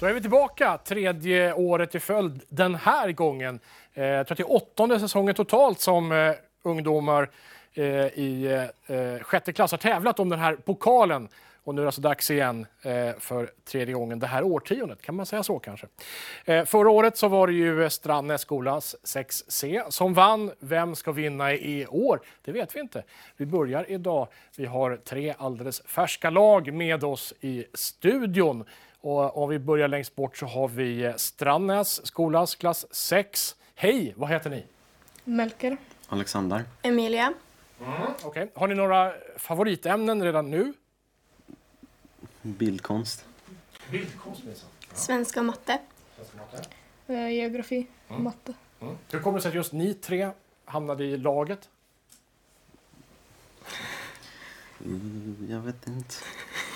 Då är vi tillbaka tredje året i följd den här gången. Eh, jag tror att det är åttonde säsongen totalt som eh, ungdomar eh, i sjätte klass har tävlat om den här pokalen. Och nu är det alltså dags igen för tredje gången det här årtiondet, kan man säga så kanske. Förra året så var det ju Strandnäs skolas 6C som vann. Vem ska vinna i år? Det vet vi inte. Vi börjar idag. Vi har tre alldeles färska lag med oss i studion. Och om vi börjar längst bort så har vi Strandnäs skolas klass 6. Hej, vad heter ni? Melker. Alexander. Emilia. Okej. Har ni några favoritämnen redan nu? Bildkonst. Bildkonst minsann. Svenska och matte. Eh, geografi. Matte. Hur kommer det sig att just ni tre hamnade i laget? Mm, Jag vet inte.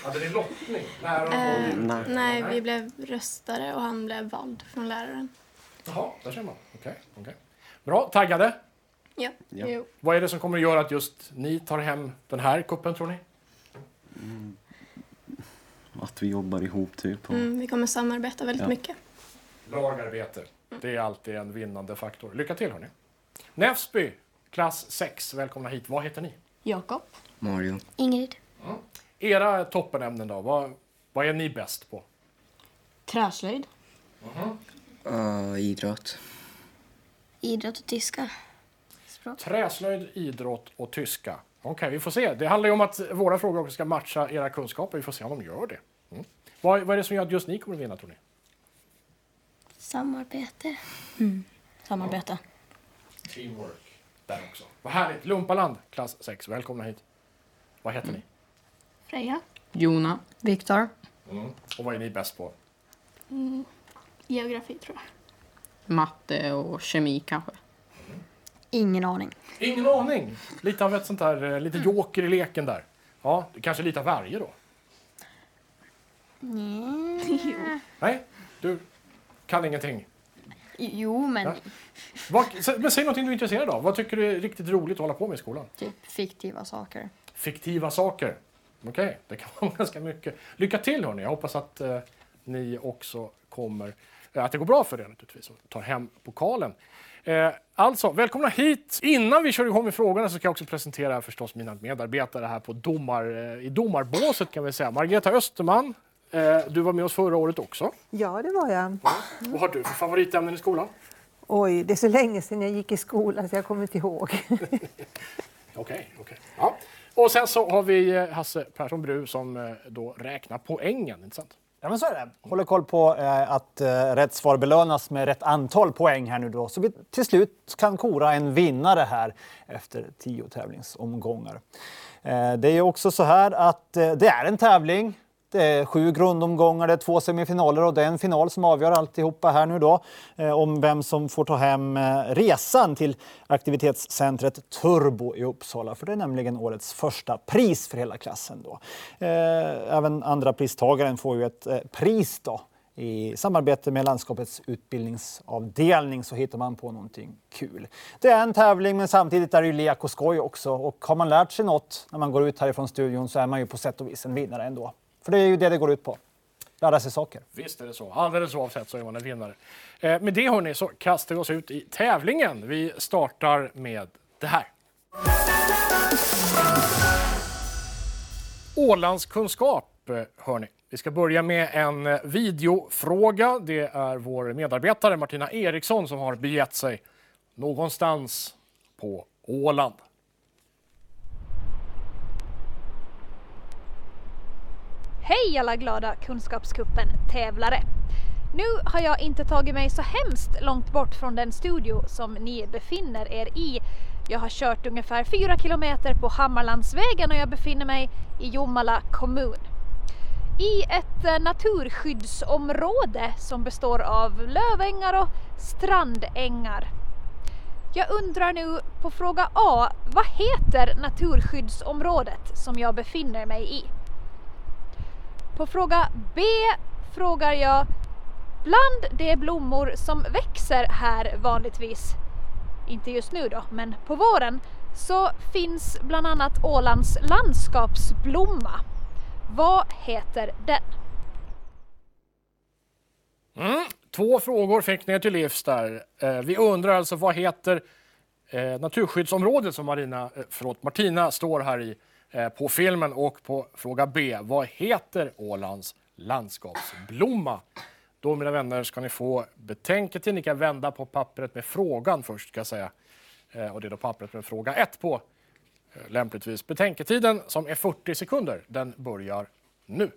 Hade ni lottning? Eh, Nej. nej, vi blev röstare och han blev vald från läraren. Jaha, där ser man. Okej, okej. Bra, taggade? Ja. Ja. Jo. Vad är det som kommer att göra att just ni tar hem den här kuppen tror ni? Att vi jobbar ihop typ. Och, Mm, vi kommer samarbeta väldigt Ja. mycket. Lagarbete. Det är alltid en vinnande faktor. Lycka till hörni. Näsby, klass 6. Välkomna hit. Vad heter ni? Jakob. Mario. Ingrid. Era toppenämnen då? Vad, vad är ni bäst på? Träslöjd. Uh, idrott. Idrott och tyska. Träslöjd, idrott och tyska. Okej, vi får se. Det handlar ju om att våra frågor också ska matcha era kunskaper. Vi får se om de gör det. Mm. Vad, vad är det som gör att just ni kommer att vinna tror ni? Samarbete. Samarbete. Teamwork. Där också. Vad härligt. Lumpaland, klass 6. Välkomna hit. Vad heter ni? Freja. Jona. Viktor. Och vad är ni bäst på? Geografi tror jag. Matte och kemi kanske. Ingen aning. Ingen aning. Lite av ett sånt där, eh, lite joker i leken där. Ja, kanske lite av varje då. Nej, du kan ingenting. Jo, men Ja. Vad, men säg någonting du är intresserad av. Vad tycker du är riktigt roligt att hålla på med i skolan? typ fiktiva saker. Fiktiva saker. Okej, det kan vara ganska mycket. Lycka till hörni. Jag hoppas att eh, ni också kommer, eh, att det går bra för er naturligtvis och tar hem pokalen. Eh, alltså, välkomna hit! Innan vi kör igång med frågorna så ska jag också presentera förstås mina medarbetare här på domar, eh, i domarbåset kan vi säga. Margareta Österman, eh, du var med oss förra året också. Ja, det var jag. Vad har du för favoritämnen i skolan? Oj, det är så länge sedan jag gick i skolan så jag kommer inte ihåg. Okej, okej. Ja. Och sen så har vi eh, Hasse Persson Bru som eh, då räknar poängen, inte sant? Ja, men så är det. Håller koll på eh, att eh, rätt svar belönas med rätt antal poäng här nu då. Så vi till slut kan kora en vinnare här efter tio tävlingsomgångar. Eh, det är ju också så här att eh, det är en tävling. Det är sju grundomgångar, det är två semifinaler och det är en final som avgör alltihopa här nu då. Eh, om vem som får ta hem eh, resan till aktivitetscentret Turbo i Uppsala. För det är nämligen årets första pris för hela klassen då. Även andra pristagaren får ju ett pris då. I samarbete med landskapets utbildningsavdelning så hittar man på någonting kul. Det är en tävling men samtidigt är det ju lek och skoj också. Och har man lärt sig något när man går ut härifrån studion så är man ju på sätt och vis en vinnare ändå. För det är ju det det går ut på. Lära sig saker. Visst är det så. Alldeles oavsett så är man en vinnare. Eh, med det hörni så kastar vi oss ut i tävlingen. Vi startar med det här. Ålandskunskap, eh, hörni. Vi ska börja med en eh, videofråga. Det är vår medarbetare Martina Eriksson som har begett sig någonstans på Åland. Hej alla glada Kunskapskuppen-tävlare! Nu har jag inte tagit mig så hemskt långt bort från den studio som ni befinner er i. Jag har kört ungefär 4 kilometer på Hammarlandsvägen och jag befinner mig i Jomala kommun. I ett eh, naturskyddsområde som består av lövängar och strandängar. Jag undrar nu på fråga A, vad heter naturskyddsområdet som jag befinner mig i? På fråga B frågar jag Bland de blommor som växer här vanligtvis, inte just nu då, men på våren, så finns bland annat Ålands landskapsblomma. Vad heter den? Mm, två frågor fick ni till livs där. Eh, vi undrar alltså vad heter eh, naturskyddsområdet som Marina, eh, förlåt, Martina står här i Eh, på filmen och på fråga B. Vad heter Ålands landskapsblomma? Då mina vänner ska ni få betänketid. Ni kan vända på pappret med frågan först ska jag säga. Eh, och det är då pappret med fråga 1 på. Eh, lämpligtvis betänketiden som är 40 sekunder. Den börjar nu.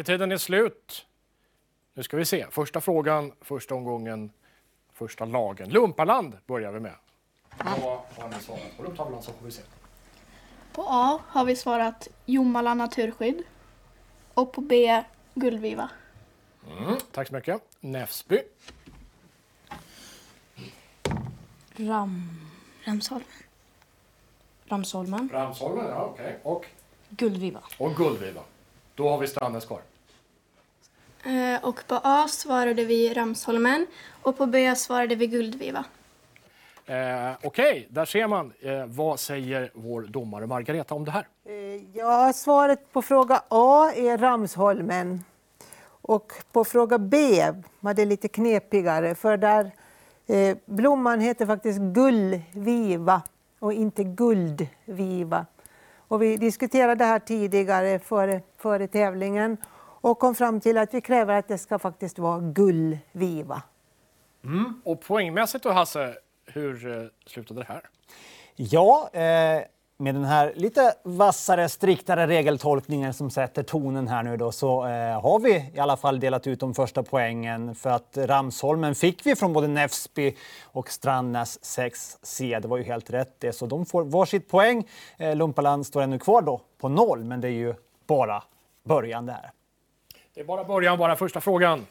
Betänketiden är slut. Nu ska vi se. Första frågan, första omgången, första lagen. Lumpaland börjar vi med. Vad har ni svarat på Lumptavlan så får vi se. På A har vi svarat Jomala naturskydd. Och på B Guldviva. Mm, tack så mycket. Näsby. Ram... Ramsholmen. Ramsholmen. Ramsholmen, ja okej. Och, Guldviva. och Guldviva. Då har vi Strandnäs kvar. Eh, och på A svarade vi Ramsholmen. Och på B svarade vi Guldviva. Eh, okej, där ser man. Eh, vad säger vår domare Margareta om det här? Eh, Ja, svaret på fråga A är Ramsholmen. Och på fråga B var det lite knepigare för där eh, blomman heter faktiskt gullviva och inte guldviva. Och vi diskuterade det här tidigare före, före tävlingen och kom fram till att vi kräver att det ska faktiskt vara gullviva. Och poängmässigt då Hasse, hur eh, slutade det här? Ja, eh, med den här lite vassare, striktare regeltolkningen som sätter tonen här nu då så eh, har vi i alla fall delat ut de första poängen för att Ramsholmen fick vi från både Nefsby och Strandnäs 6C. Det var ju helt rätt det, så de får varsitt poäng. Eh, Lumpaland står ännu kvar då på noll, men det är ju bara början det här. Det är bara början, bara första frågan.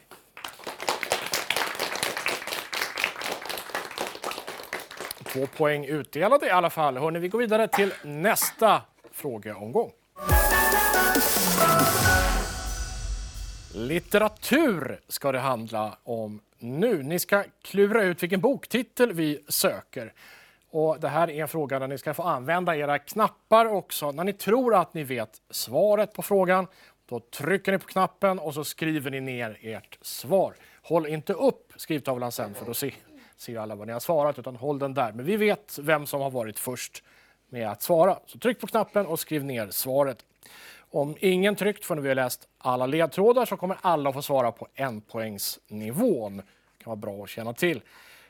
Två poäng utdelade i alla fall. Hörrni, vi går vidare till nästa frågeomgång. Litteratur ska det handla om nu. Ni ska klura ut vilken boktitel vi söker. Och det här är en fråga där ni ska få använda era knappar också. När ni tror att ni vet svaret på frågan, då trycker ni på knappen och så skriver ni ner ert svar. Håll inte upp skrivtavlan sen för då ser, ser alla vad ni har svarat, utan håll den där. Men vi vet vem som har varit först med att svara. Så tryck på knappen och skriv ner svaret. Om ingen tryckt förrän vi har läst alla ledtrådar så kommer alla få svara på enpoängsnivån. Det kan vara bra att känna till.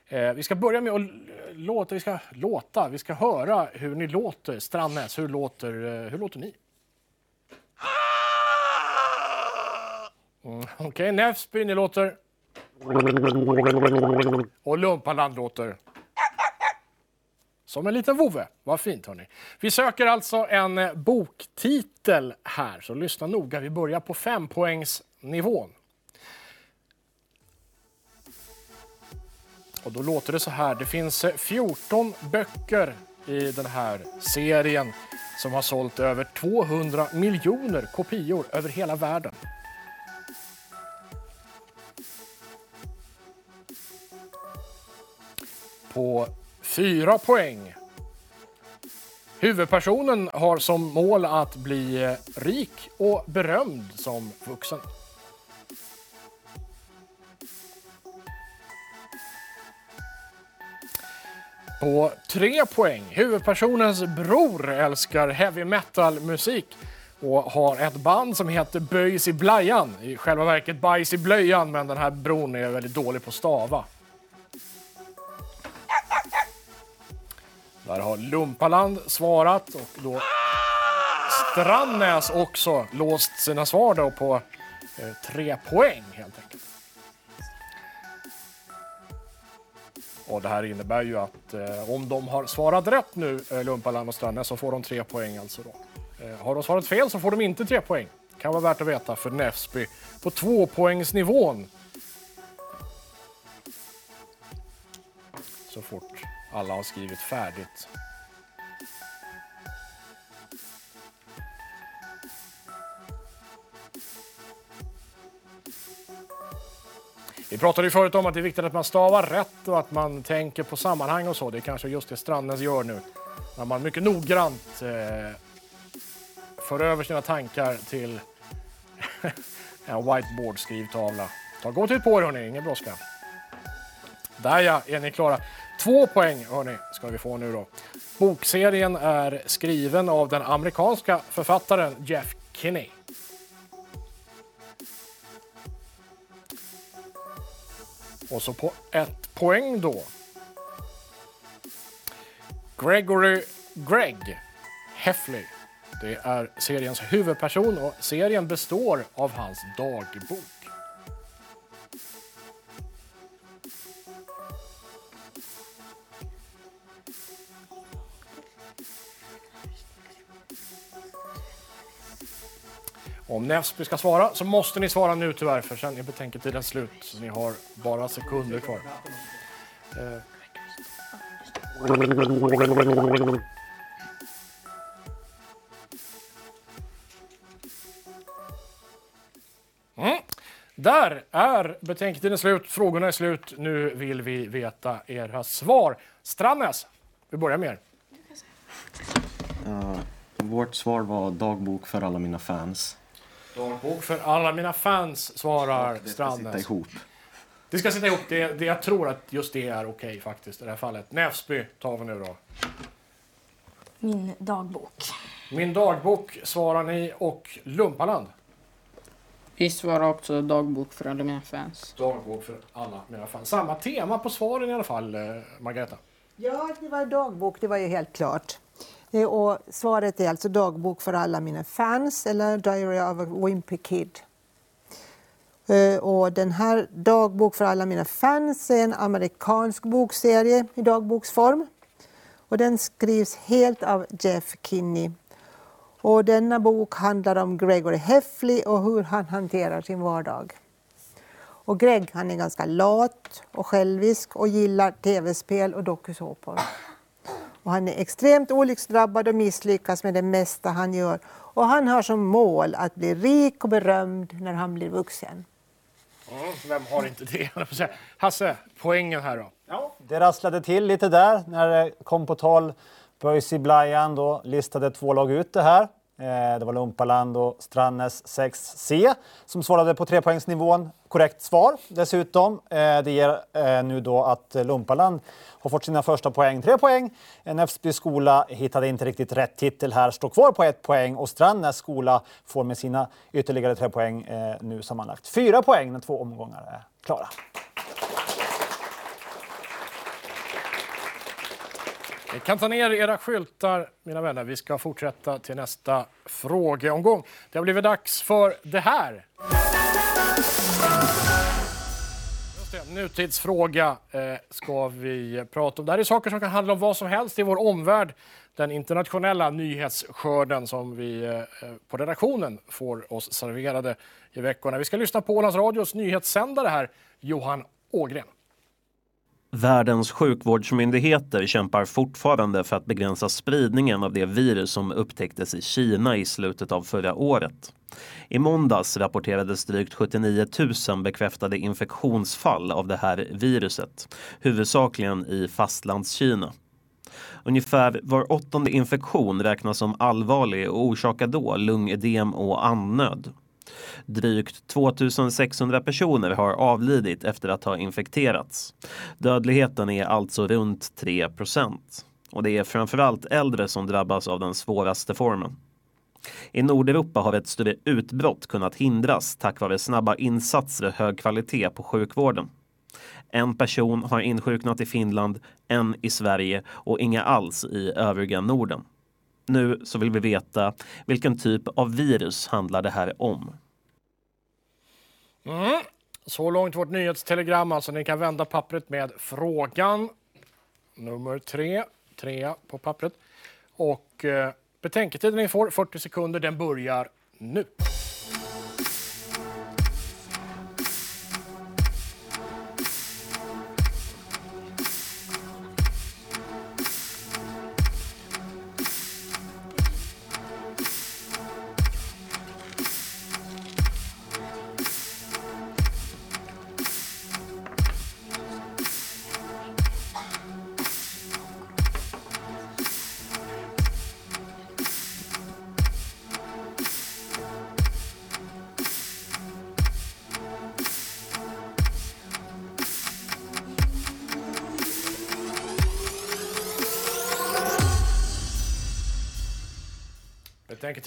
Eh, vi ska börja med att låta, vi ska låta, vi ska höra hur ni låter. Strandnäs, hur låter, eh, hur låter ni? Mm, Okej, okay. Näsby, ni låter... Och Lumpaland låter... Som en liten vovve. Vad fint hörni. Vi söker alltså en boktitel här, så lyssna noga. Vi börjar på fempoängsnivån. Och då låter det så här. Det finns eh, 14 böcker i den här serien som har sålt över 200 miljoner kopior över hela världen. På fyra poäng. Huvudpersonen har som mål att bli rik och berömd som vuxen. På tre poäng. Huvudpersonens bror älskar heavy metal-musik och har ett band som heter Böjs i blajan. I själva verket Bajs i blöjan, men den här bron är väldigt dålig på att stava. Där har Lumpaland svarat och då Strandnäs också låst sina svar då på eh, tre poäng helt enkelt. Och det här innebär ju att eh, om de har svarat rätt nu, eh, Lumpaland och Strandnäs, så får de tre poäng alltså då. Eh, har de svarat fel så får de inte tre poäng. Kan vara värt att veta för Näsby på tvåpoängsnivån. Så fort alla har skrivit färdigt. Vi pratade ju förut om att det är viktigt att man stavar rätt och att man tänker på sammanhang och så. Det är kanske just det Strandnäs gör nu. När man mycket noggrant eh, för över sina tankar till en whiteboard-skrivtavla. Ta god tid på er hörni, ingen brådska. Där ja, är ni klara. Två poäng hörni, ska vi få nu då. Bokserien är skriven av den amerikanska författaren Jeff Kinney. Och så på ett poäng då. Gregory Greg Heffley. Det är seriens huvudperson och serien består av hans dagbok. Om Näsby ska svara så måste ni svara nu tyvärr för sen är betänketiden slut. Så ni har bara sekunder kvar. Eh. Mm. Där är betänketiden slut, frågorna är slut. Nu vill vi veta era svar. Strandnäs, vi börjar med er. Uh, vårt svar var dagbok för alla mina fans. Dagbok för alla mina fans, svarar Det ska Strandnäs. sitta ihop. Det ska sitta ihop. Det, det, jag tror att just det är okej faktiskt i det här fallet. Näsby tar vi nu då. Min dagbok. Min dagbok svarar ni och Lumpaland. Vi svarar också dagbok för alla mina fans. Dagbok för alla mina fans. Samma tema på svaren i alla fall, eh, Margareta. Ja, det var dagbok, det var ju helt klart. Eh, och svaret är alltså dagbok för alla mina fans eller Diary of a Wimpy Kid. Eh, och den här dagbok för alla mina fans är en amerikansk bokserie i dagboksform. Och den skrivs helt av Jeff Kinney. Och denna bok handlar om Gregory Heffley och hur han hanterar sin vardag. Och Greg han är ganska lat och självisk och gillar tv-spel och dokusåpor. Och han är extremt olycksdrabbad och misslyckas med det mesta han gör. Och han har som mål att bli rik och berömd när han blir vuxen. Mm, vem har inte det? Hasse, poängen här då? Ja, det rasslade till lite där när det kom på tal. Boise Blajan då listade två lag ut det här. Eh, det var Lumpaland och Strannäs 6C som svarade på trepoängsnivån. Korrekt svar dessutom. Eh, det ger eh, nu då att Lumpaland har fått sina första poäng, tre poäng. Näsby skola hittade inte riktigt rätt titel här, står kvar på ett poäng och Strannäs skola får med sina ytterligare tre poäng nu sammanlagt fyra poäng när två omgångar är klara. Ni kan ta ner era skyltar, mina vänner. Vi ska fortsätta till nästa frågeomgång. Det har blivit dags för det här. Just nutidsfråga eh, ska vi prata om. Det här är saker som kan handla om vad som helst i vår omvärld. Den internationella nyhetsskörden som vi eh, på redaktionen får oss serverade i veckorna. Vi ska lyssna på Ålands Radios nyhetssändare här, Johan Ågren. Världens sjukvårdsmyndigheter kämpar fortfarande för att begränsa spridningen av det virus som upptäcktes i Kina i slutet av förra året. I måndags rapporterades drygt 79 000 bekräftade infektionsfall av det här viruset, huvudsakligen i fastlandskina. Ungefär var åttonde infektion räknas som allvarlig och orsakar då lungedem och andnöd. Drygt 2600 personer har avlidit efter att ha infekterats. Dödligheten är alltså runt 3% och det är framförallt äldre som drabbas av den svåraste formen. I Nordeuropa har ett större utbrott kunnat hindras tack vare snabba insatser och hög kvalitet på sjukvården. En person har insjuknat i Finland, en i Sverige och inga alls i övriga Norden. Nu så vill vi veta vilken typ av virus handlar det här om? Mm. Så långt vårt nyhetstelegram. Alltså, ni kan vända pappret med frågan. nummer tre. Trea på pappret. Och eh, betänketiden ni får, 40 sekunder, den börjar nu.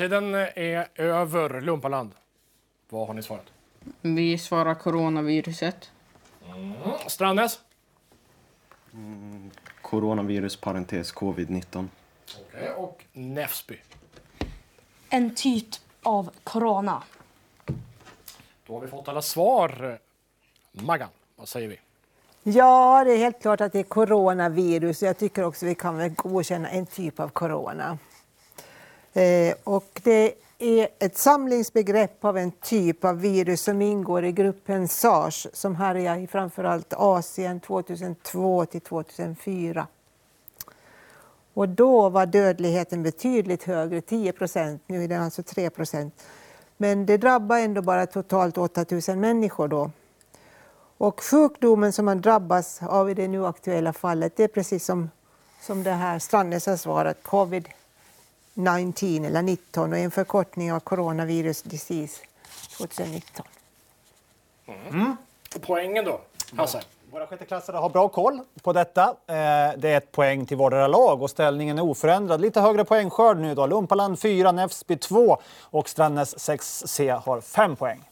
Betänketiden är över. Lumpaland, vad har ni svarat? Vi svarar coronaviruset. Strandnäs? Coronavirus parentes covid-19. Okej, Och Näfsby? En typ av corona. Då har vi fått alla svar. Maggan, vad säger vi? Ja, det är helt klart att det är coronavirus. Jag tycker också vi kan väl godkänna en typ av corona. Eh, och det är ett samlingsbegrepp av en typ av virus som ingår i gruppen sars som härjar i framförallt Asien 2002 till 2004. Och då var dödligheten betydligt högre, 10 procent. Nu är den alltså 3 procent. Men det drabbar ändå bara totalt 8 000 människor då. Och sjukdomen som man drabbas av i det nu aktuella fallet, det är precis som, som det här Strandnäs har svarat, covid-19 eller 19 och en förkortning av coronavirus disease 2019. Poängen då? Hasse? Våra sjätteklassare har bra koll på detta. Eh, Det är ett poäng till vardera lag och ställningen är oförändrad. Lite högre poängskörd nu då. Lumpaland 4, Näfsby 2 och Strandnäs 6C har 5 poäng.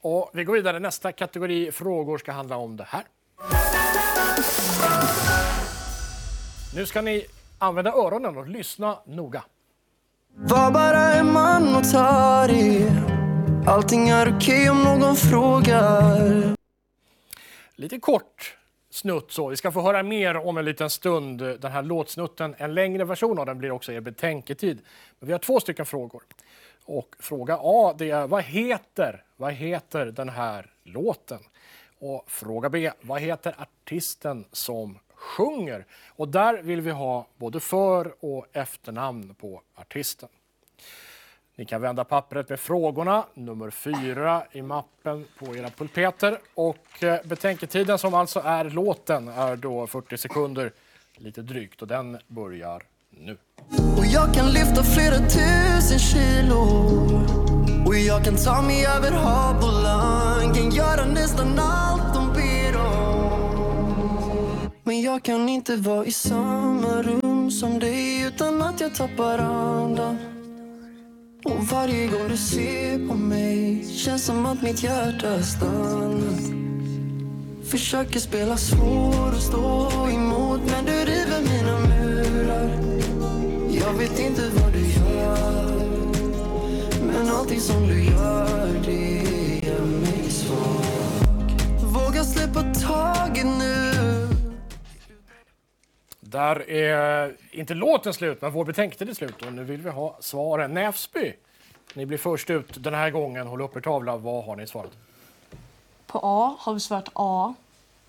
Och vi går vidare. Nästa kategori frågor ska handla om det här. Nu ska ni använda öronen och lyssna noga. Var bara en man och tar i Allting är okej om någon frågar Lite kort snutt så. Vi ska få höra mer om en liten stund. Den här låtsnutten, en längre version av den blir också er betänketid. Men vi har två stycken frågor. Och fråga A det är vad heter, vad heter den här låten? Och fråga B, vad heter artisten som sjunger? Och där vill vi ha både för och efternamn på artisten. Ni kan vända pappret med frågorna, nummer fyra i mappen på era pulpeter. Och eh, betänketiden som alltså är låten är då 40 sekunder, lite drygt. Och den börjar nu. Och jag kan lyfta flera tusen kilo Och jag kan ta mig över hav och land Kan göra nästan allt Men jag kan inte vara i samma rum som dig Utan att jag tappar andan. Och varje gång du ser på mig Känns som att mitt hjärta stannat Försöker spela svår och stå emot Men du river mina murar. Jag vet inte vad du gör Men allting som du gör det gör mig svag. Våga släppa taget nu. Där är inte låten slut, men vår betänketid är slut. Och nu vill vi ha svaren. Näfsby, ni blir först ut den här gången. Håll upp er tavla. Vad har ni svarat? På A har vi svarat A.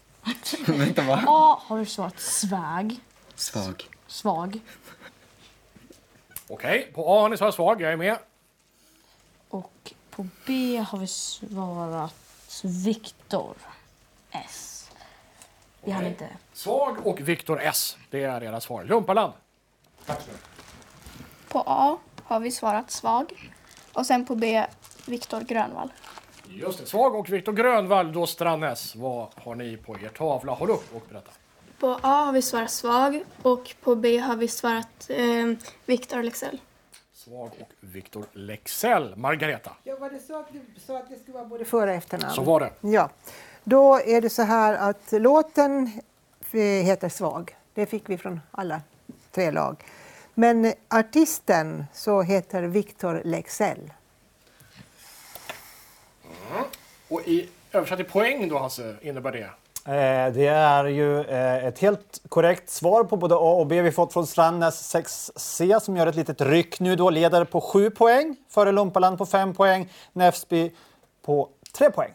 Vänta, va? A har vi svarat svag. Svag. Svag. Okej, på A har ni svarat svag. Jag är med. Och på B har vi svarat Viktor S. Vi hann inte... Svag och Viktor S. Det är era svar. Lumpaland. På A har vi svarat svag. Och sen på B, Viktor Grönvall. Just det. Svag och Viktor Grönvall. Då Strandnäs. Vad har ni på er tavla? Håll upp och berätta. På A har vi svarat svag och på B har vi svarat eh, Viktor Lexell. Svag och Viktor Lexell. Margareta. Ja, var det så att du sa att det skulle vara både för och efternamn? Så var det. Ja. Då är det så här att låten eh, heter Svag. Det fick vi från alla tre lag. Men artisten så heter Victor Lexell. Och i översatt i poäng då, Hasse, innebär det? Eh, Det är ju eh, ett helt korrekt svar på både A och B vi fått från Strandnäs 6C som gör ett litet ryck nu då. Leder på 7 poäng, före Lumpaland på 5 poäng, Näfsby på 3 poäng.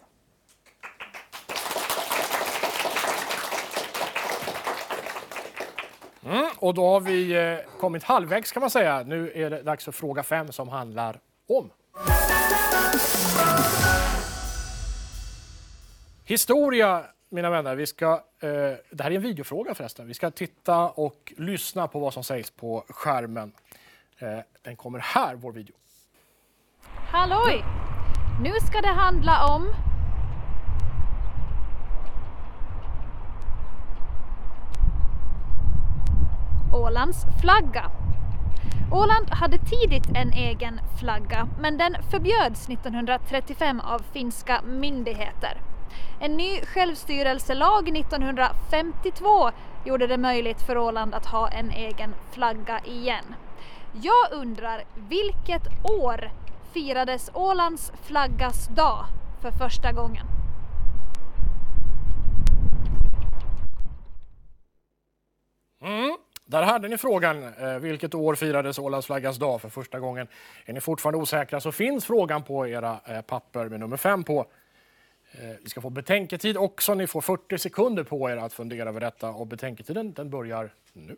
Mm, och då har vi eh, kommit halvvägs kan man säga. Nu är det dags för fråga fem som handlar om historia, mina vänner. Vi ska, eh, det här är en videofråga förresten. Vi ska titta och lyssna på vad som sägs på skärmen. Eh, den kommer här, vår video. Halloj! Nu ska det handla om Ålands flagga. Åland hade tidigt en egen flagga, men den förbjöds 1935 av finska myndigheter. En ny självstyrelselag 1952 gjorde det möjligt för Åland att ha en egen flagga igen. Jag undrar, vilket år firades Ålands flaggas dag för första gången? Mm. Där hade ni frågan. Eh, vilket år firades Ålands flaggas dag för första gången? Är ni fortfarande osäkra så finns frågan på era eh, papper med nummer fem på. Eh, vi ska få betänketid också. Ni får 40 sekunder på er att fundera över detta och betänketiden den börjar nu.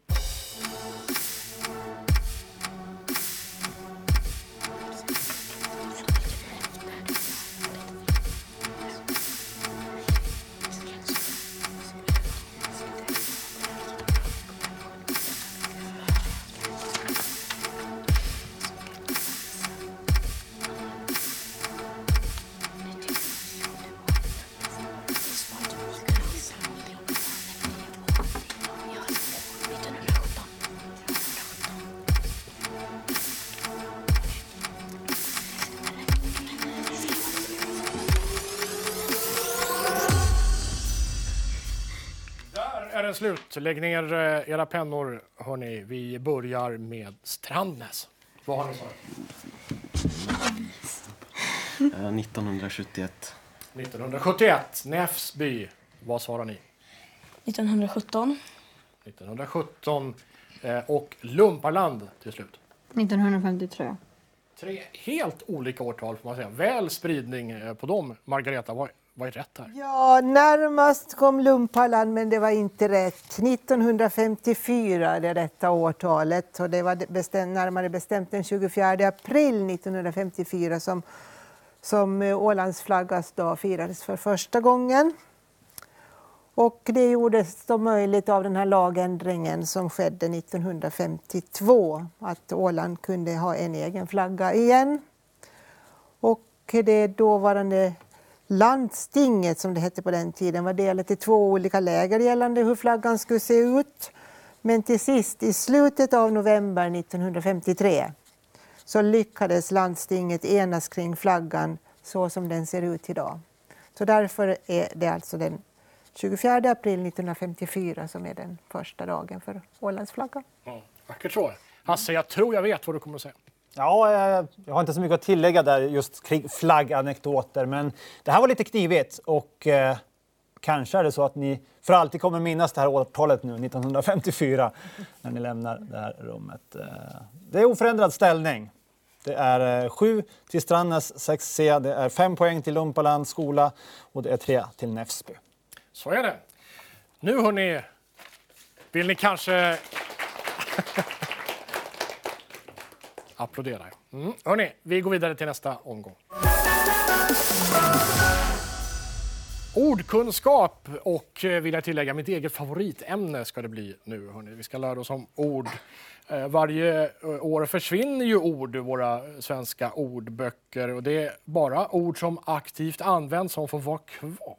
Slut. Lägg ner eh, era pennor, hörni. Vi börjar med Strandnäs. Vad har ni svarat? Eh, 1971. 1971. Näfsby. Vad svarar ni? 1917. 1917. Eh, och Lumparland till slut. 1953. Tre helt olika årtal får man säga. Väl spridning eh, på dem. Margareta, vad, vad är rätt här? Ja, närmast kom Lumpaland, men det var inte rätt. 1954 är det rätta årtalet och det var bestäm, närmare bestämt den 24 april 1954 som, som eh, Ålands flaggas dag firades för första gången. Och det gjordes då möjligt av den här lagändringen som skedde 1952, att Åland kunde ha en egen flagga igen. Och det dåvarande landstinget, som det hette på den tiden, var delat i två olika läger gällande hur flaggan skulle se ut. Men till sist, i slutet av november 1953, så lyckades landstinget enas kring flaggan så som den ser ut idag. Så därför är det alltså den 24 april 1954 som är den första dagen för Ålandsflaggan. Mm. vackert så. Hasse, jag tror jag vet vad du kommer att säga. Ja, eh, jag, har inte så mycket att tillägga där just kring flagganekdoter, men det här var lite knivigt och eh, kanske är det så att ni för alltid kommer minnas det här årtalet nu, 1954, när ni lämnar det här rummet. Eh, det är oförändrad ställning. Det är eh, sju till Strandnäs 6C, det är fem poäng till Lumpaland skola och det är tre till Näfsby. Så är det. Nu hörni, vill ni kanske applådera? Mm. Hörrni, vi går vidare till nästa omgång. Ordkunskap och eh, vill jag tillägga mitt eget favoritämne ska det bli nu. Hörrni. Vi ska lära oss om ord. Eh, varje eh, år försvinner ju ord ur våra svenska ordböcker och det är bara ord som aktivt används som får vara kvar.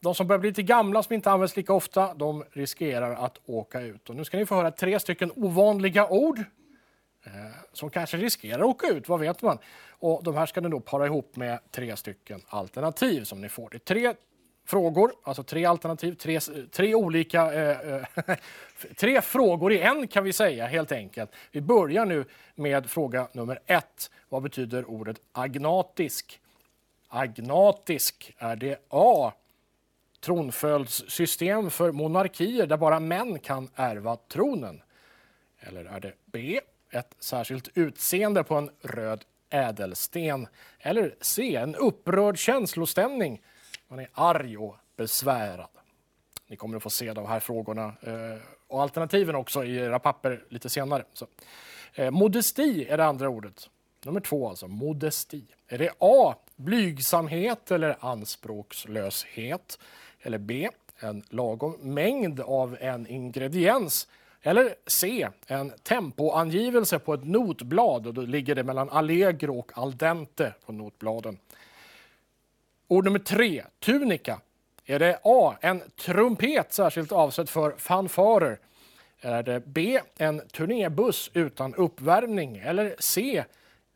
De som börjar bli lite gamla, som inte används lika ofta, de riskerar att åka ut. Och nu ska ni få höra tre stycken ovanliga ord Eh, som kanske riskerar att åka ut, vad vet man? Och de här ska ni då para ihop med tre stycken alternativ som ni får. Det är tre frågor, alltså tre alternativ, tre, tre olika... Eh, eh tre frågor i en kan vi säga helt enkelt. Vi börjar nu med fråga nummer ett. Vad betyder ordet agnatisk? agnatisk? Är det A. Tronföljdssystem för monarkier där bara män kan ärva tronen? Eller är det B. Ett särskilt utseende på en röd ädelsten? Eller C. En upprörd känslostämning? Man är arg och besvärad. Ni kommer att få se de här frågorna eh, och alternativen också i era papper lite senare. Så. Eh, modesti är det andra ordet. Nummer två alltså, modesti. Är det A. Blygsamhet eller anspråkslöshet? Eller B. En lagom mängd av en ingrediens? Eller C. En tempoangivelse på ett notblad och då ligger det mellan allegro och al dente på notbladen. Ord nummer tre, tunika. Är det A. En trumpet särskilt avsedd för fanfarer? Är det B. En turnébuss utan uppvärmning? Eller C.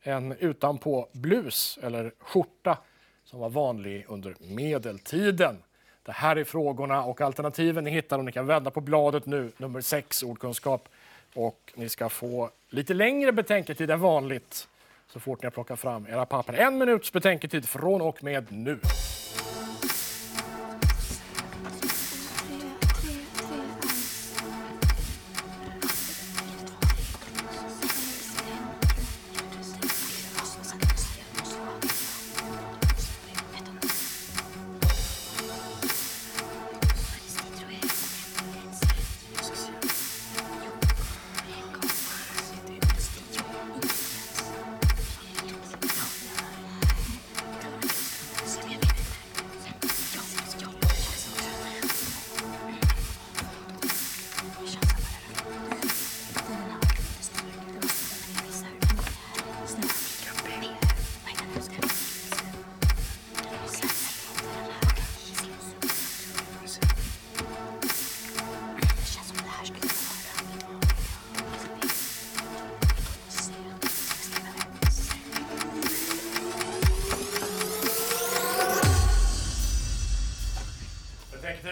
En utanpå blus eller skjorta som var vanlig under medeltiden? Det här är frågorna och alternativen ni hittar om ni kan vända på bladet nu, nummer 6, ordkunskap. Och ni ska få lite längre betänketid än vanligt så fort ni har plockat fram era papper. En minuts betänketid från och med nu.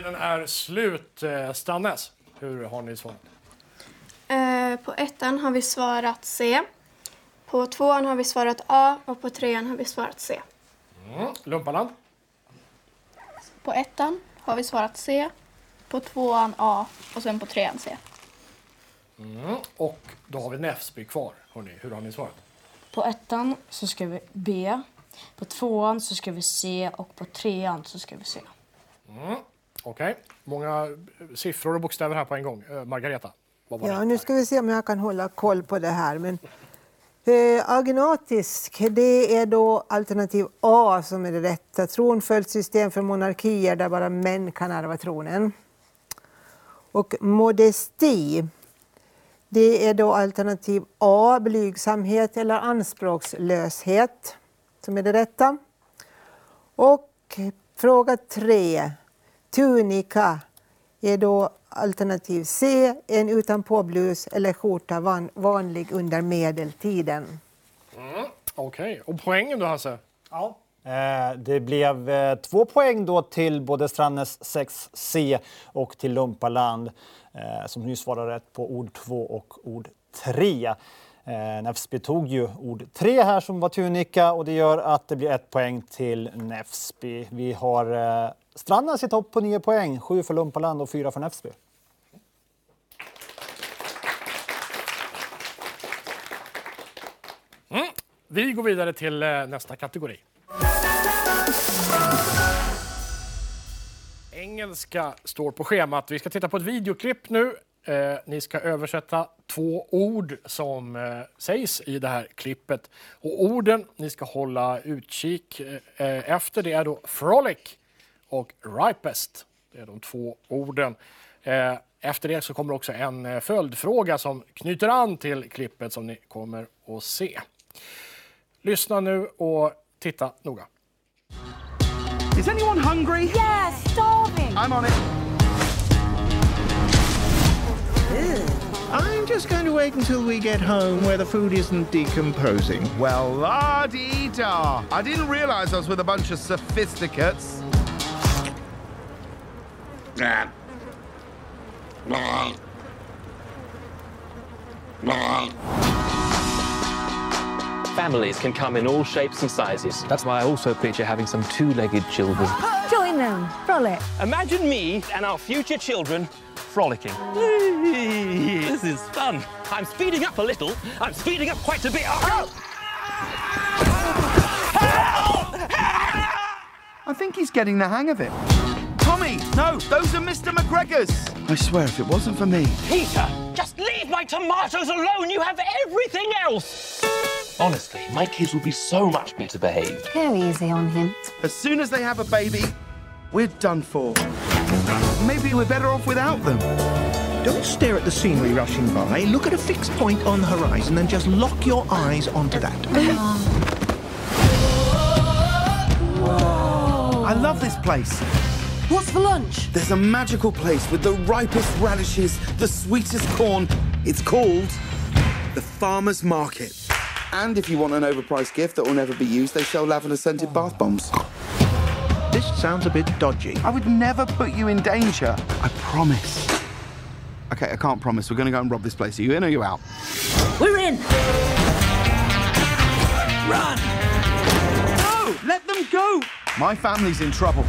Betänketiden är slut. Eh, Strannes, hur har ni svarat? Eh, på ettan har vi svarat C. På tvåan har vi svarat A och på trean har vi svarat C. Mm. Lumpaland? På ettan har vi svarat C. På tvåan A och sen på trean C. Mm. Och då har vi Näfsby kvar. Hörrni. Hur har ni svarat? På ettan så ska vi B. På tvåan så ska vi C och på trean så ska vi C. Mm. Okej. Många eh, siffror och bokstäver här på en gång. Eh, Margareta? Vad var Ja, det? nu ska vi se om jag kan hålla koll på det här. Men, eh, agnatisk, det är då alternativ A som är det rätta. Tronföljdssystem för monarkier där bara män kan ärva tronen. Och modesti, det är då alternativ A, blygsamhet eller anspråkslöshet som är det rätta. Och fråga tre, tunika är då alternativ C, en utanpåblus eller skjorta van, vanlig under medeltiden. Mm. Okej. Och poängen då, Hasse? Ja. Eh, Det blev eh, två poäng då till både Strannes 6C och till Lumpaland eh, som nu svarar rätt på ord 2 och ord 3. Eh, Nefsby tog ju ord 3 här som var tunika och det gör att det blir ett poäng till Nefsby. Vi har Strandnäs i topp på 9 poäng, 7 för Lumpaland och 4 för Näfsby. Mm. Vi går vidare till eh, nästa kategori. Engelska står på schemat. Vi ska titta på ett videoklipp nu. Eh, ni ska översätta två ord som eh, sägs i det här klippet. Och orden ni ska hålla utkik eh, eh efter det är då frolic och ripest. Det är de två orden. Eh, efter det så kommer också en eh, följdfråga som knyter an till klippet som ni kommer att se. Lyssna nu och titta noga. Is anyone hungry? Yeah, starving. I'm on it. I'm just going to wait until we get home where the food isn't decomposing. Well, la dee da. I didn't realize I was with a bunch of sophisticates. Nah. Nah. Nah. families can come in all shapes and sizes. That's why I also picture having some two-legged children. Join them, frolic. Imagine me and our future children frolicking. this is fun. I'm speeding up a little. I'm speeding up quite a bit. Oh! I think he's getting the hang of it. Tommy, no, those are Mr. McGregor's. I swear, if it wasn't for me. Peter, just leave my tomatoes alone. You have everything else. Honestly, my kids will be so much better behaved. Go easy on him. As soon as they have a baby, we're done for. Maybe we're better off without them. Don't stare at the scenery rushing by. Look at a fixed point on the horizon and just lock your eyes onto that. I love this place. What's for lunch? There's a magical place with the ripest radishes, the sweetest corn. It's called the Farmer's Market. And if you want an overpriced gift that will never be used, they sell lavender scented oh. bath bombs. This sounds a bit dodgy. I would never put you in danger. I promise. Okay, I can't promise. We're going to go and rob this place. Are you in or are you out? We're in. Run! No! Let them go! My family's in trouble.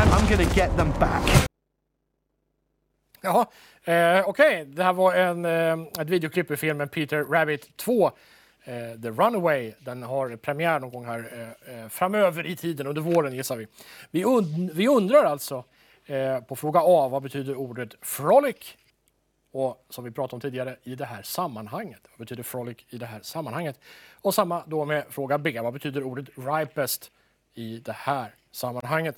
And I'm gonna get them back. Jaha, eh, okej. Det här var en, eh, ett videoklipp i filmen Peter Rabbit 2. Eh, The Runaway. Den har premiär någon gång här eh, eh, framöver i tiden, under våren gissar vi. Vi, und vi undrar alltså eh, på fråga A, vad betyder ordet frolic? Och som vi pratade om tidigare, i det här sammanhanget. Vad betyder frolic i det här sammanhanget? Och samma då med fråga B, vad betyder ordet ripest i det här sammanhanget?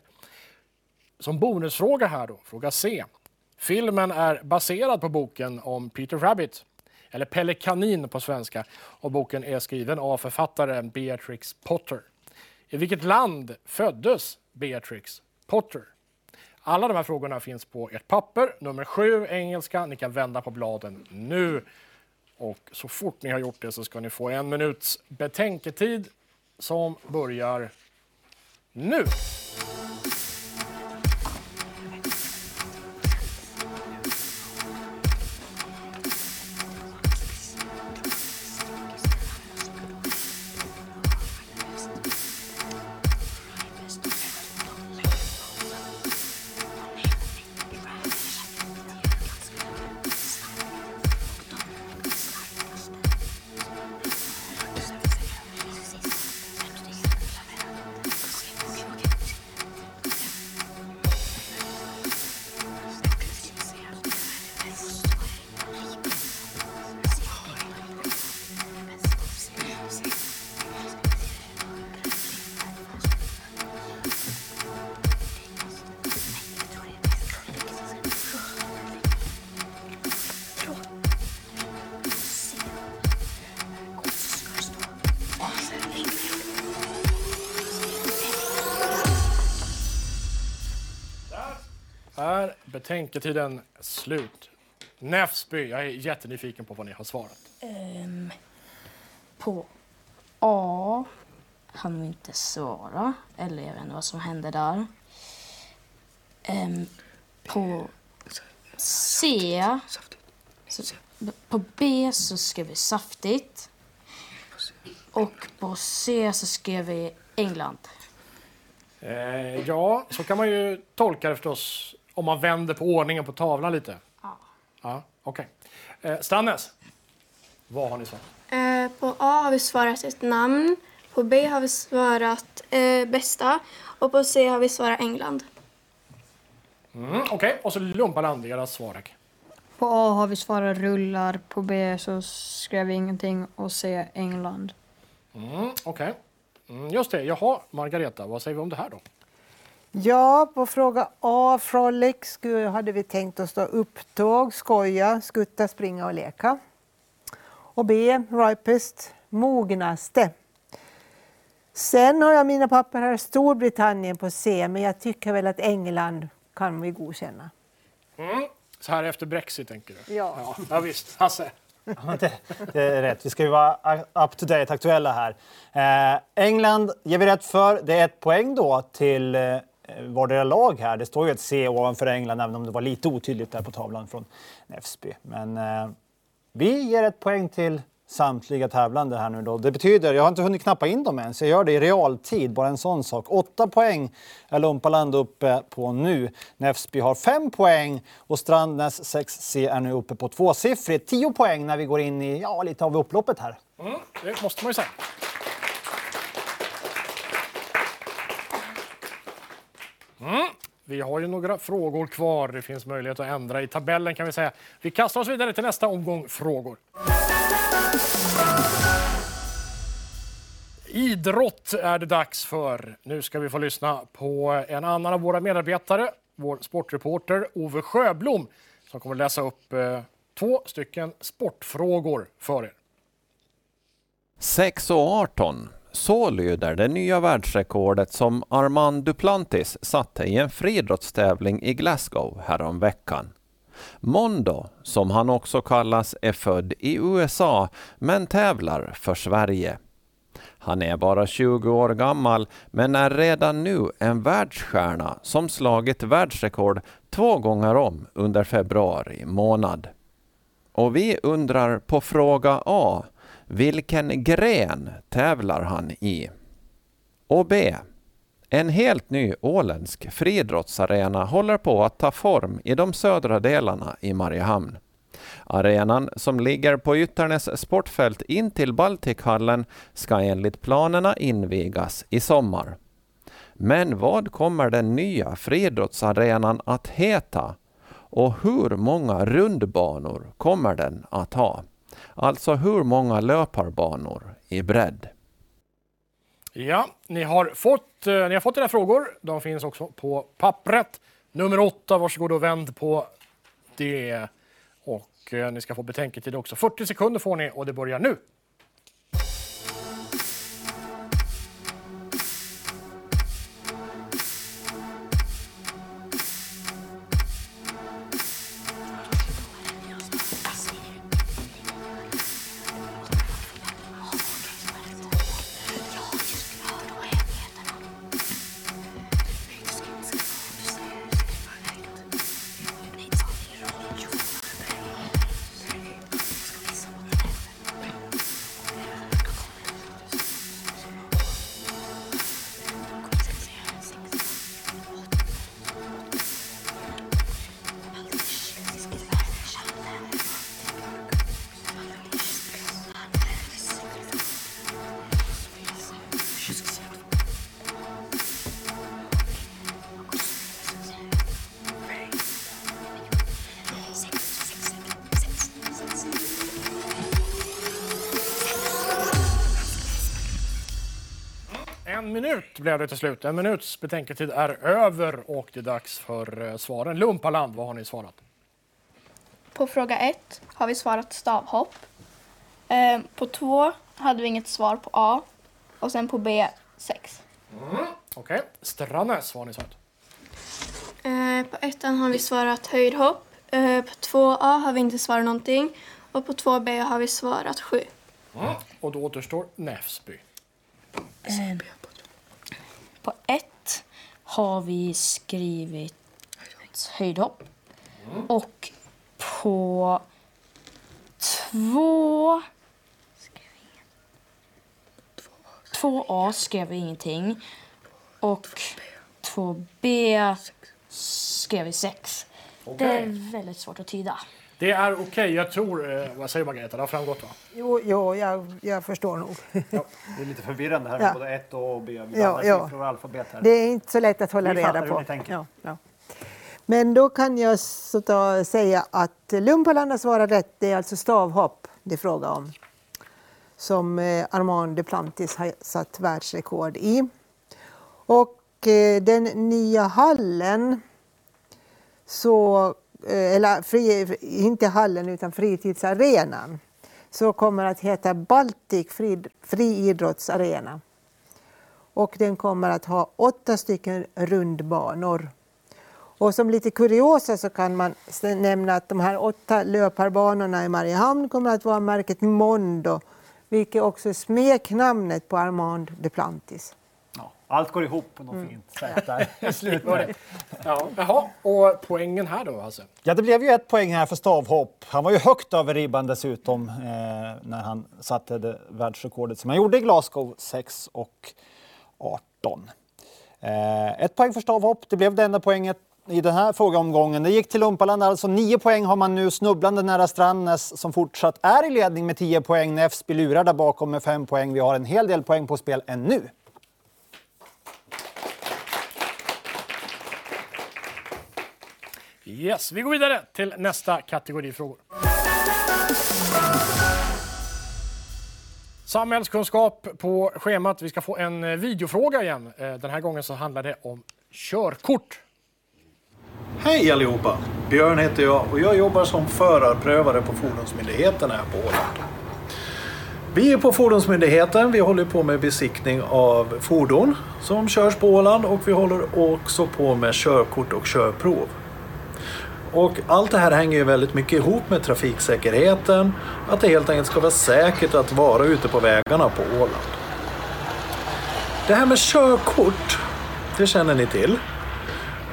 Som bonusfråga här då, fråga C. Filmen är baserad på boken om Peter Rabbit, eller Pelle Kanin på svenska, och boken är skriven av författaren Beatrix Potter. I vilket land föddes Beatrix Potter? Alla de här frågorna finns på ert papper, nummer 7, engelska. Ni kan vända på bladen nu. Och så fort ni har gjort det så ska ni få en minuts betänketid som börjar nu. Betänketiden slut? Näfsby, jag är jättenyfiken på vad ni har svarat. Ehm, på A hann vi inte svara. Eller jag vet inte vad som hände där. Ehm, på C... Så, på B så skrev vi saftigt. Och på C så skrev vi England. Eh, ja, så kan man ju tolka det förstås om man vänder på ordningen på tavlan lite. Ja. Ja, okej. Eh, Strannes, vad har ni svarat? Eh, på A har vi svarat ett namn. På B har vi svarat eh, bästa. Och på C har vi svarat England. Mm, okej, och så Lumpaland, deras svar. På A har vi svarat rullar, på B så skrev vi ingenting och C England. Mm, okej. Mm, just det, jaha, Margareta, vad säger vi om det här då? Ja, på fråga A, frolic, hade vi tänkt oss då upptåg, skoja, skutta, springa och leka. Och B, ripest, mognaste. Sen har jag mina papper här, Storbritannien på C, men jag tycker väl att England kan vi godkänna. Mm, så här efter Brexit, tänker du? Ja. Ja, ja visst. Hasse? Ja, det, det är rätt. Vi ska ju vara up to date, aktuella här. Eh, England ger vi rätt för. Det är ett poäng då till eh, Eh, vardera lag här. Det står ju ett C ovanför England, även om det var lite otydligt där på tavlan från Näfsby. Men eh, vi ger ett poäng till samtliga tävlande här nu då. Det betyder, jag har inte hunnit knappa in dem än, så jag gör det i realtid, bara en sån sak. Åtta poäng är Lumpaland uppe på nu. Näfsby har fem poäng och Strandnäs 6C är nu uppe på tvåsiffrigt. Tio poäng när vi går in i ja, lite av upploppet här. Mm, det måste man ju säga. Mm. Vi har ju några frågor kvar. Det finns möjlighet att ändra i tabellen kan vi säga. Vi kastar oss vidare till nästa omgång frågor. Idrott är det dags för. Nu ska vi få lyssna på en annan av våra medarbetare, vår sportreporter Ove Sjöblom, som kommer läsa upp eh, två stycken sportfrågor för er. 6 och 18. Så lyder det nya världsrekordet som Armand Duplantis satte i en friidrottstävling i Glasgow häromveckan. Mondo, som han också kallas, är född i USA men tävlar för Sverige. Han är bara 20 år gammal men är redan nu en världsstjärna som slagit världsrekord två gånger om under februari månad. Och vi undrar på fråga A vilken gren tävlar han i? Och B. En helt ny åländsk friidrottsarena håller på att ta form i de södra delarna i Mariehamn. Arenan, som ligger på Ytternäs sportfält in till Baltikhallen, ska enligt planerna invigas i sommar. Men vad kommer den nya friidrottsarenan att heta? Och hur många rundbanor kommer den att ha? Alltså hur många löparbanor i bredd? Ja, ni har fått, eh, ni har fått era frågor. De finns också på pappret. Nummer åtta, varsågod och vänd på det. Och eh, ni ska få betänketid också. 40 sekunder får ni och det börjar nu. Blev det till slut. En minuts betänketid är över och det är dags för eh, svaren. Lumpaland, vad har ni svarat? På fråga ett har vi svarat stavhopp. Eh, på två hade vi inget svar på A. Och sen på B, sex. Mm. Okej, Strannäs, vad har ni svarat? Eh, på ettan har vi svarat höjdhopp. Eh, på två A har vi inte svarat någonting. Och på två B har vi svarat sju. Mm. Och då återstår Näfsby. Eh, har vi skrivit höjdhopp. Och på två... Två A skrev vi ingenting. Och två B skrev vi sex. Det är väldigt svårt att tyda. Det är okej, jag tror... Eh, vad säger Margareta? Det har framgått va? Jo, jo jag, jag förstår nog. Det är lite förvirrande här med Ja. både ett och A och B. Vi Ja, ja. och alfabet här. Det är inte så lätt att hålla Vi reda hur på. ni tänker. Ja, ja. Men då kan jag så ta, säga att Lumpaland har svarat rätt. Det är alltså stavhopp det är fråga om. Som eh, Armand Duplantis har satt världsrekord i. Och eh, den nya hallen, så, Eh, eller fri, inte hallen utan fritidsarenan, så kommer att heta Baltic Fri, Friidrottsarena. Och den kommer att ha åtta stycken rundbanor. Och som lite kuriosa så kan man nämna att de här åtta löparbanorna i Mariehamn kommer att vara märket Mondo, vilket också är smeknamnet på Armand Duplantis. Allt går ihop på något fint sätt där i slutet. Ja. Jaha, och poängen här då alltså? Ja, det blev ju ett poäng här för stavhopp. Han var ju högt över ribban dessutom eh, när han satte det världsrekordet som han gjorde i Glasgow 6 och 18. Eh, ett poäng för stavhopp. Det blev det enda poänget i den här frågeomgången. Det gick till Lumpaland, alltså 9 poäng har man nu snubblande nära Strandnäs som fortsatt är i ledning med 10 poäng. Nefsby lurar där bakom med 5 poäng. Vi har en hel del poäng på spel ännu. Yes, vi går vidare till nästa kategori frågor. Samhällskunskap på schemat. Vi ska få en eh, videofråga igen. Eh, den här gången så handlar det om körkort. Hej allihopa! Björn heter jag och jag jobbar som förarprövare på Fordonsmyndigheten här på Åland. Vi är på Fordonsmyndigheten. Vi håller på med besiktning av fordon som körs på Åland och vi håller också på med körkort och körprov. Och allt det här hänger ju väldigt mycket ihop med trafiksäkerheten. Att det helt enkelt ska vara säkert att vara ute på vägarna på Åland. Det här med körkort, det känner ni till.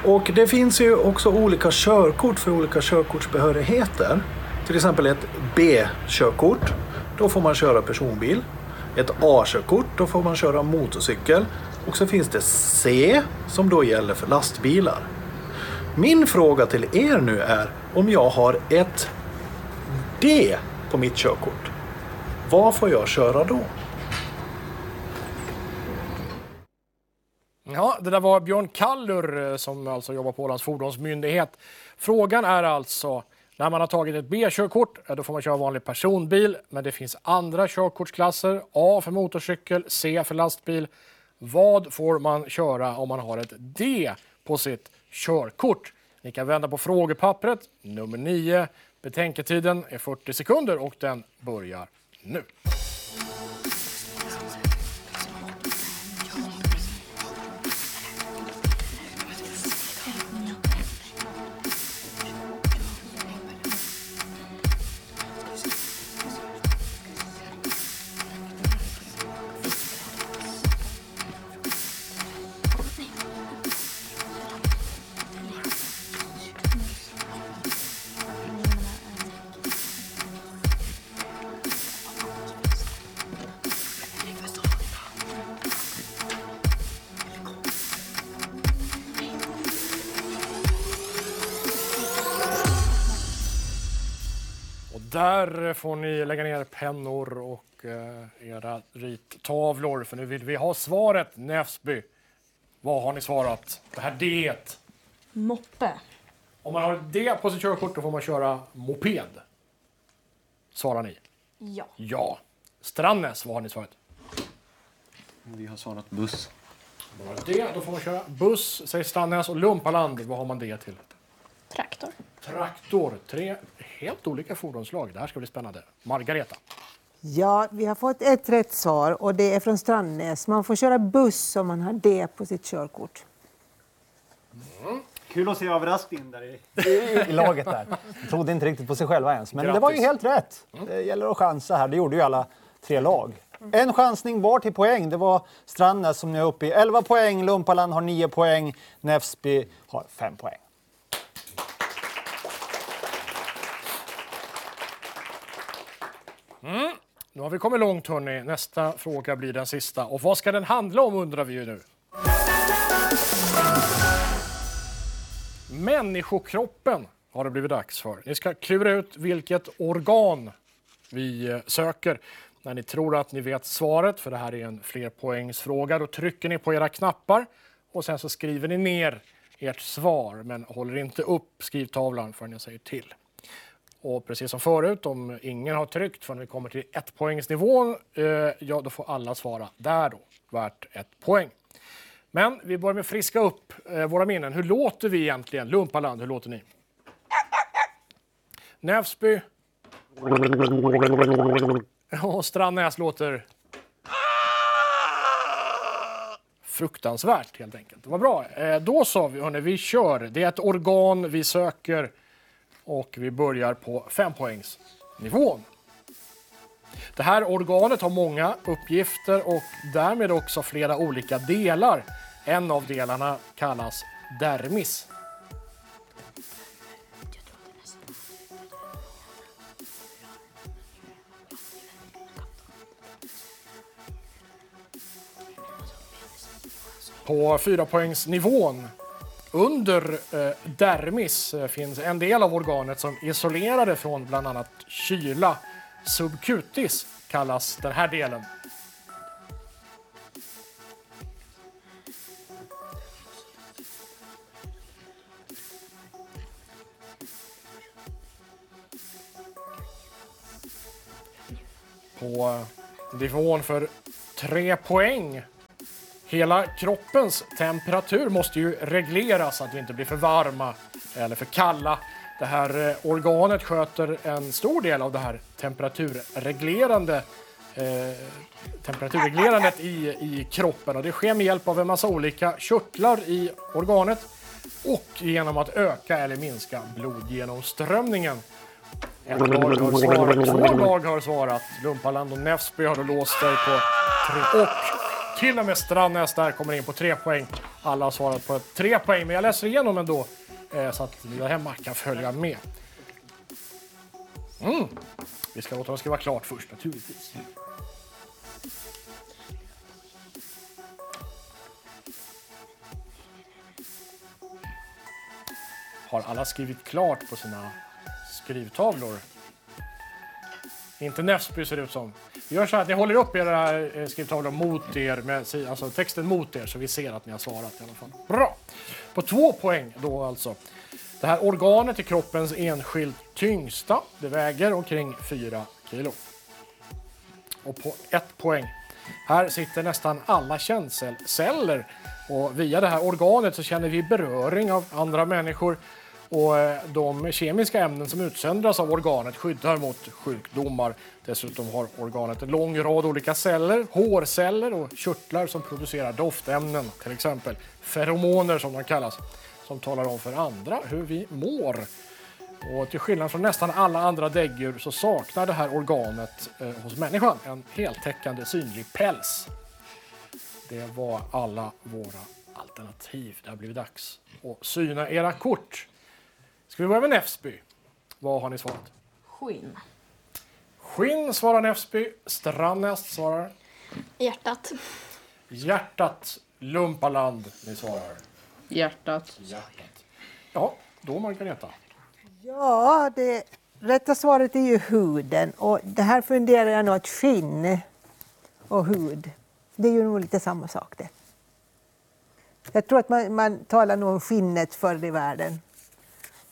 Och det finns ju också olika körkort för olika körkortsbehörigheter. Till exempel ett B-körkort, då får man köra personbil. Ett A-körkort, då får man köra motorcykel. Och så finns det C, som då gäller för lastbilar. Min fråga till er nu är om jag har ett D på mitt körkort. Vad får jag köra då? Ja, det där var Björn Kallur eh, som alltså jobbar på Ålands fordonsmyndighet. Frågan är alltså, när man har tagit ett B-körkort, då får man köra vanlig personbil, men det finns andra körkortsklasser. A för motorcykel, C för lastbil. Vad får man köra om man har ett D på sitt körkort? Ni kan vända på frågepappret, nummer 9. Betänketiden är 40 sekunder och den börjar nu. Får ni lägga ner pennor och eh, era rittavlor, för nu vill vi ha svaret, Näsby. Vad har ni svarat? Det här D. Moppe. Om man har ett D på sitt körkort då får man köra moped. Svarar ni? Ja. Ja. Strandnäs, vad har ni svarat? Vi har svarat buss. Om man har ett D, då får man köra buss, säger Strandnäs. Och Lumpaland, vad har man det till? Traktor. Traktor. Tre helt olika fordonslag. Det här ska bli spännande. Margareta. Ja, vi har fått ett rätt svar och det är från Strandnäs. Man får köra buss om man har det på sitt körkort. Kul att se överraskningen där i, i, laget där. De trodde inte riktigt på sig själva ens. Men det var ju helt rätt. Det gäller att chansa här. Det gjorde ju alla tre lag. En chansning var till poäng. Det var Strandnäs som nu är uppe i 11 poäng. Lumpaland har 9 poäng. Näsby har 5 poäng. Mm. Nu har vi kommit långt hörni. Nästa fråga blir den sista. Och vad ska den handla om undrar vi ju nu. Människokroppen har det blivit dags för. Ni ska klura ut vilket organ vi eh, söker. När ni tror att ni vet svaret, för det här är en flerpoängsfråga, då trycker ni på era knappar och sen så skriver ni ner ert svar, men håller inte upp skrivtavlan förrän jag säger till. Och precis som förut, om ingen har tryckt förrän vi kommer till ettpoängsnivån, eh, ja då får alla svara där då, värt ett poäng. Men vi börjar med att friska upp eh, våra minnen. Hur låter vi egentligen? Lumpaland, hur låter ni? Näsby. Och Strandnäs låter fruktansvärt helt enkelt. Vad bra. Eh, då sa vi, hörni, vi kör. Det är ett organ vi söker och vi börjar på fempoängsnivån. Det här organet har många uppgifter och därmed också flera olika delar. En av delarna kallas dermis. På fyrapoängsnivån under eh, dermis eh, finns en del av organet som isolerade från bland annat kyla. Subcutis kallas den här delen. På nivån för tre poäng Hela kroppens temperatur måste ju regleras så att vi inte blir för varma eller för kalla. Det här eh, organet sköter en stor del av det här temperaturreglerande eh, temperaturreglerandet i, i kroppen och det sker med hjälp av en massa olika körtlar i organet och genom att öka eller minska blodgenomströmningen. Ett lag har svarat, två lag har svarat. Lumpaland och Näsby har då låst sig på tre och till och med Strandnäs där kommer in på tre poäng. Alla har svarat på tre poäng, men jag läser igenom ändå eh, så att ni där hemma kan följa med. Mm. Vi ska låta dem skriva klart först naturligtvis. Har alla skrivit klart på sina skrivtavlor? Inte Näsby ser det ut som. Vi gör så här att ni håller upp era eh, skrivtavlor mot er, med, alltså texten mot er, så vi ser att ni har svarat i alla fall. Bra! På två poäng då alltså. Det här organet är kroppens enskilt tyngsta. Det väger omkring 4 kilo. Och på ett poäng. Här sitter nästan alla känselceller och via det här organet så känner vi beröring av andra människor och eh, de kemiska ämnen som utsöndras av organet skyddar mot sjukdomar. Dessutom har organet en lång rad olika celler, hårceller och körtlar som producerar doftämnen, till exempel feromoner som de kallas, som talar om för andra hur vi mår. Och till skillnad från nästan alla andra däggdjur så saknar det här organet eh, hos människan en heltäckande synlig päls. Det var alla våra alternativ. Det har blivit dags att syna era kort. Ska vi börja med Näsby? Vad har ni svarat? Skinn. Skinn svarar Näsby. Strannäs svarar Hjärtat. hjärtat. Lumpaland, ni svarar Hjärtat. hjärtat. Ja, då Margareta. Ja, det rätta svaret är ju huden. Och det här funderar jag nog att skinn och hud, det är ju nog lite samma sak det. Jag tror att man, man talar nog om skinnet förr i världen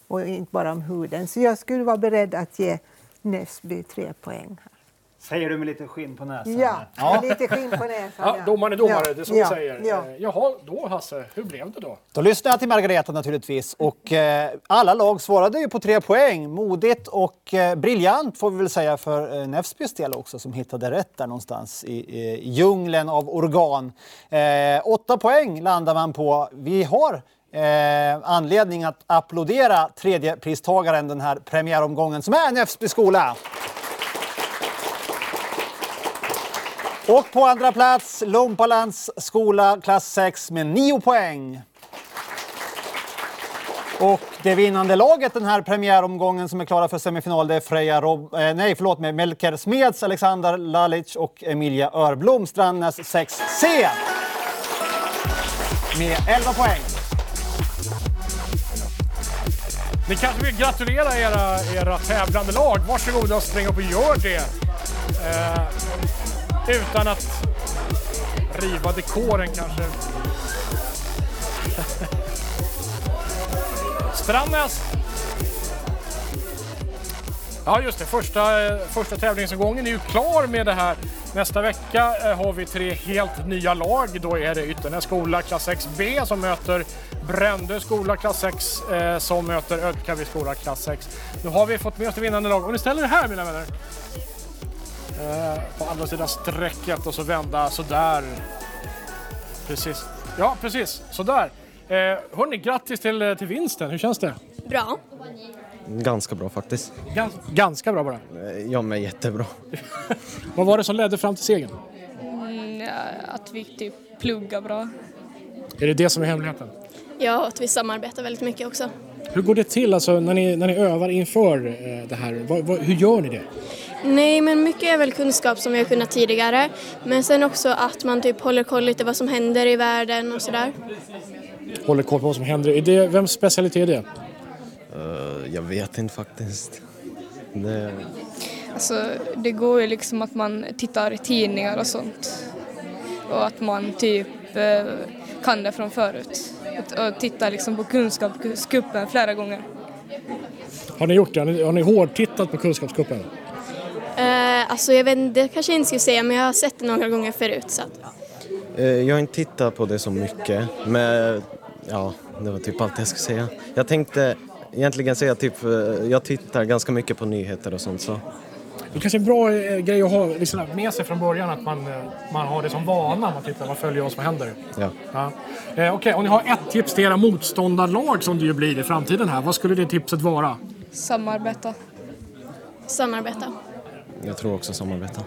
och inte bara om huden. Så jag skulle vara beredd att ge Näsby tre poäng. Här. Säger du med lite skinn på näsan? Ja, lite skinn på näsan. Ja, domaren är domare, Ja, det är så vi ja, säger. ja. Eh, Jaha, då Hasse, hur blev det då? Då lyssnar jag till Margareta naturligtvis. Och, eh, alla lag svarade ju på tre poäng. Modigt och eh, briljant får vi väl säga för eh, Nefsbys del också som hittade rätt där någonstans i, i djungeln av organ. Eh, åtta poäng landar man på. Vi har eh, anledning att applådera tredjepristagaren den här premiäromgången som är Näfsby skola. Och på andra plats Lompalands skola klass 6 med 9 poäng. Och det vinnande laget den här premiäromgången som är klara för semifinal det är Freja Rob eh, nej, förlåt, med Melker Smeds, Alexander Lalic och Emilia Örblom, Strandnäs 6C. Med 11 poäng. Ni kanske vill gratulera era, era tävlande lag. Varsågoda och spring upp och gör det. Eh, utan att riva dekoren kanske. Strandnäs. Ja just det, första, eh, första tävlingsomgången är ju klar med det här. Nästa vecka eh, har vi tre helt nya lag. Då är det Ytternäs skola klass 6B som möter Brändö skola klass 6 eh, som möter Ödkavi skola klass 6. Nu har vi fått med oss det vinnande lag Om ni ställer er här mina vänner. Eh, på andra sidan strecket och så vända sådär. Precis. Ja, precis. Sådär. Eh, hörni, grattis till, eh, till vinsten. Hur känns det? Bra. Ganska bra faktiskt. Gans, ganska bra bara. Eh, Ja, men jättebra. Vad var det som ledde fram till segern? Mm, att vi typ pluggar bra. Är det det som är hemligheten? Ja, att vi samarbetar väldigt mycket också. Hur går det till alltså, när, ni, när ni övar inför eh, det här? Vad, vad, hur gör ni det? Nej, men mycket är väl kunskap som vi har kunnat tidigare. Men sen också att man typ håller koll lite vad som händer i världen och sådär. Håller koll på vad som händer. Är det, vems specialitet är det? Eh, jag vet inte faktiskt. Det... Alltså, det går ju liksom att man tittar i tidningar och sånt. Och att man typ eh, kan det från förut. Och, tittar liksom på kunskapskuppen flera gånger. Har ni gjort det? Har ni, har ni hårdtittat på Kunskapscupen? Eh, alltså jag vet inte, det kanske jag inte skulle säga, men jag har sett det några gånger förut. Så att, Eh, jag har inte tittat på det så mycket, men ja, det var typ allt jag skulle säga. Jag tänkte egentligen säga typ, eh, jag tittar ganska mycket på nyheter och sånt så. Det kanske är en bra eh, grej att ha liksom, med sig från början att man, eh, man har det som vana. Man tittar, man följer vad som händer. Ja. Ja. Eh, Okej, och ni har ett tips till era motståndarlag som det ju blir i framtiden här. Vad skulle det tipset vara? Samarbeta. samarbeta. Jag tror också samarbeta.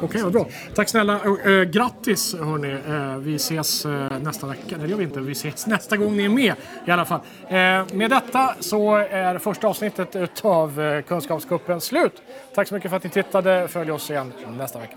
Okej, vad bra. Tack snälla. Och, eh, grattis hörni. Eh, vi ses eh, nästa vecka. Nej, det gör vi inte. Vi ses nästa gång ni är med i alla fall. Eh, med detta så är första avsnittet av eh, Kunskapskuppen slut. Tack så mycket för att ni tittade. Följ oss igen nästa vecka.